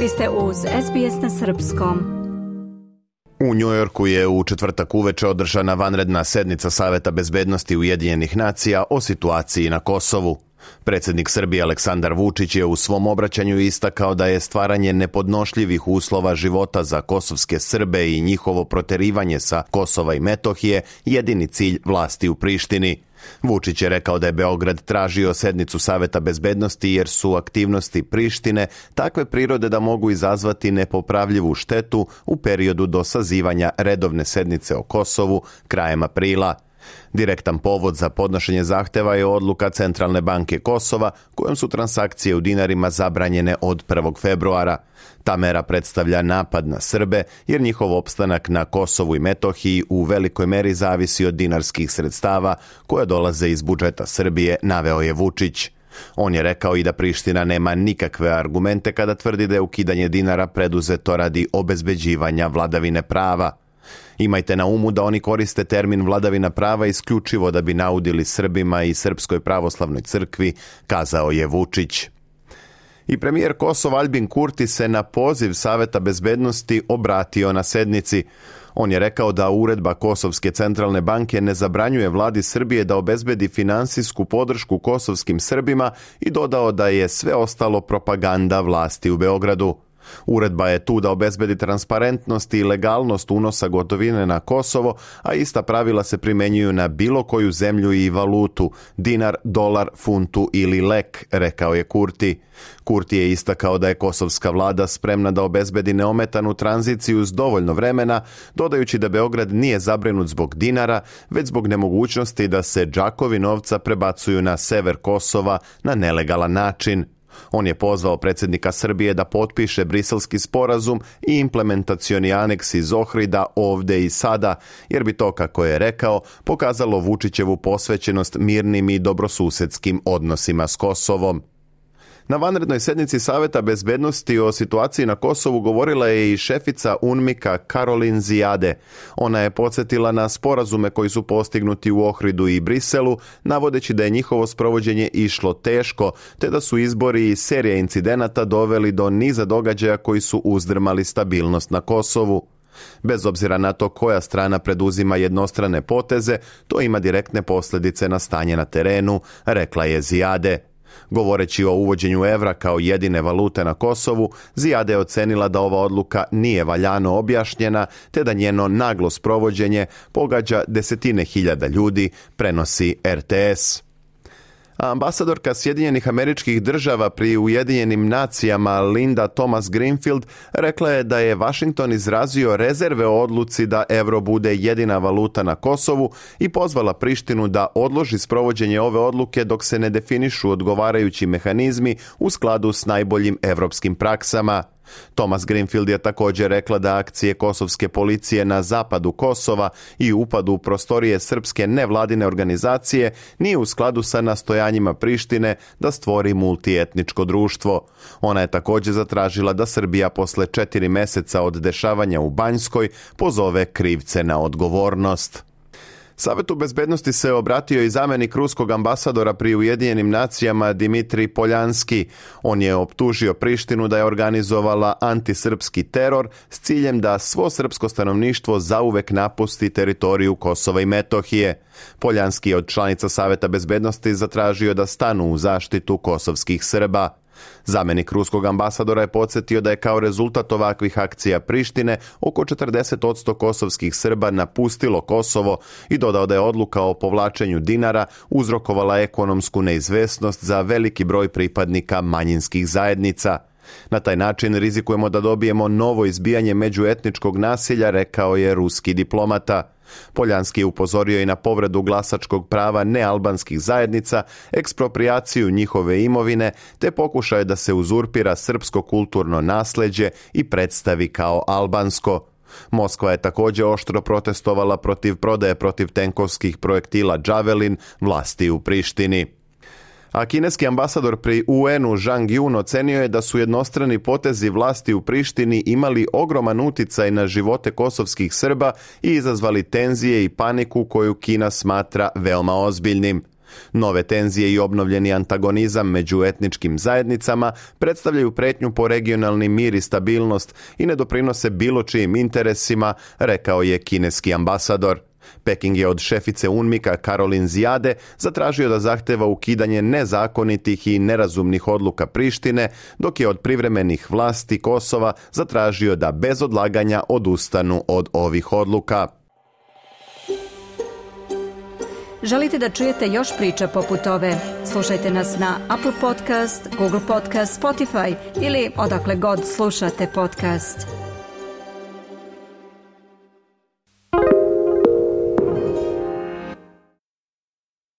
Vi ste uz SBS na Srpskom. U Njujorku je u četvrtak uveče održana vanredna sednica Saveta bezbednosti Ujedinjenih nacija o situaciji na Kosovu. Predsednik Srbije Aleksandar Vučić je u svom obraćanju istakao da je stvaranje nepodnošljivih uslova života za kosovske Srbe i njihovo proterivanje sa Kosova i Metohije jedini cilj vlasti u Prištini. Vučić je rekao da je Beograd tražio sednicu Saveta bezbednosti jer su aktivnosti Prištine takve prirode da mogu izazvati nepopravljivu štetu u periodu do sazivanja redovne sednice o Kosovu krajem aprila – Direktan povod za podnošenje zahteva je odluka Centralne banke Kosova kojom su transakcije u dinarima zabranjene od 1. februara. Ta mera predstavlja napad na Srbe jer njihov opstanak na Kosovu i Metohiji u velikoj meri zavisi od dinarskih sredstava koja dolaze iz budžeta Srbije, naveo je Vučić. On je rekao i da Priština nema nikakve argumente kada tvrdi da je ukidanje dinara preduzeto radi obezbeđivanja vladavine prava. Imajte na umu da oni koriste termin vladavina prava isključivo da bi naudili Srbima i Srpskoj pravoslavnoj crkvi, kazao je Vučić. I premijer Kosova Albin Kurti se na poziv Saveta bezbednosti obratio na sednici. On je rekao da uredba Kosovske centralne banke ne zabranjuje vladi Srbije da obezbedi finansijsku podršku kosovskim Srbima i dodao da je sve ostalo propaganda vlasti u Beogradu. Uredba je tu da obezbedi transparentnost i legalnost unosa gotovine na Kosovo, a ista pravila se primenjuju na bilo koju zemlju i valutu, dinar, dolar, funtu ili lek, rekao je Kurti. Kurti je istakao da je kosovska vlada spremna da obezbedi neometanu tranziciju s dovoljno vremena, dodajući da Beograd nije zabrinut zbog dinara, već zbog nemogućnosti da se džakovi novca prebacuju na sever Kosova na nelegalan način. On je pozvao predsednika Srbije da potpiše briselski sporazum i implementacioni aneks iz Ohrida ovde i sada, jer bi to, kako je rekao, pokazalo Vučićevu posvećenost mirnim i dobrosusedskim odnosima s Kosovom. Na vanrednoj sednici Saveta bezbednosti o situaciji na Kosovu govorila je i šefica UNMIKA Karolin Zijade. Ona je podsjetila na sporazume koji su postignuti u Ohridu i Briselu, navodeći da je njihovo sprovođenje išlo teško, te da su izbori i serija incidenata doveli do niza događaja koji su uzdrmali stabilnost na Kosovu. Bez obzira na to koja strana preduzima jednostrane poteze, to ima direktne posljedice na stanje na terenu, rekla je Zijade. Govoreći o uvođenju evra kao jedine valute na Kosovu, Zijade je ocenila da ova odluka nije valjano objašnjena, te da njeno naglo sprovođenje pogađa desetine hiljada ljudi, prenosi RTS a ambasadorka Sjedinjenih američkih država pri Ujedinjenim nacijama Linda Thomas Greenfield rekla je da je Washington izrazio rezerve o odluci da euro bude jedina valuta na Kosovu i pozvala Prištinu da odloži sprovođenje ove odluke dok se ne definišu odgovarajući mehanizmi u skladu s najboljim evropskim praksama. Thomas Greenfield je također rekla da akcije kosovske policije na zapadu Kosova i upadu u prostorije srpske nevladine organizacije nije u skladu sa nastojanjima Prištine da stvori multietničko društvo. Ona je također zatražila da Srbija posle četiri meseca od dešavanja u Banjskoj pozove krivce na odgovornost. Savetu bezbednosti se obratio i zamenik ruskog ambasadora pri Ujedinjenim nacijama Dimitri Poljanski. On je optužio Prištinu da je organizovala antisrpski teror s ciljem da svo srpsko stanovništvo zauvek napusti teritoriju Kosova i Metohije. Poljanski je od članica Saveta bezbednosti zatražio da stanu u zaštitu kosovskih Srba. Zamenik ruskog ambasadora je podsjetio da je kao rezultat ovakvih akcija Prištine oko 40% kosovskih Srba napustilo Kosovo i dodao da je odluka o povlačenju dinara uzrokovala ekonomsku neizvesnost za veliki broj pripadnika manjinskih zajednica – Na taj način rizikujemo da dobijemo novo izbijanje međuetničkog nasilja, rekao je ruski diplomata. Poljanski je upozorio i na povredu glasačkog prava nealbanskih zajednica, ekspropriaciju njihove imovine, te pokušaje da se uzurpira srpsko kulturno nasleđe i predstavi kao albansko. Moskva je takođe oštro protestovala protiv prodaje protiv tenkovskih projektila Javelin vlasti u Prištini a kineski ambasador pri UN-u Zhang Yun ocenio je da su jednostrani potezi vlasti u Prištini imali ogroman uticaj na živote kosovskih Srba i izazvali tenzije i paniku koju Kina smatra veoma ozbiljnim. Nove tenzije i obnovljeni antagonizam među etničkim zajednicama predstavljaju pretnju po regionalni mir i stabilnost i ne doprinose bilo čijim interesima, rekao je kineski ambasador. Peking je od šefice Unmika Karolin Zijade zatražio da zahteva ukidanje nezakonitih i nerazumnih odluka Prištine, dok je od privremenih vlasti Kosova zatražio da bez odlaganja odustanu od ovih odluka. Želite da čujete još priča poput ove? Slušajte nas na Apple Podcast, Google Podcast, Spotify ili odakle god slušate podcast.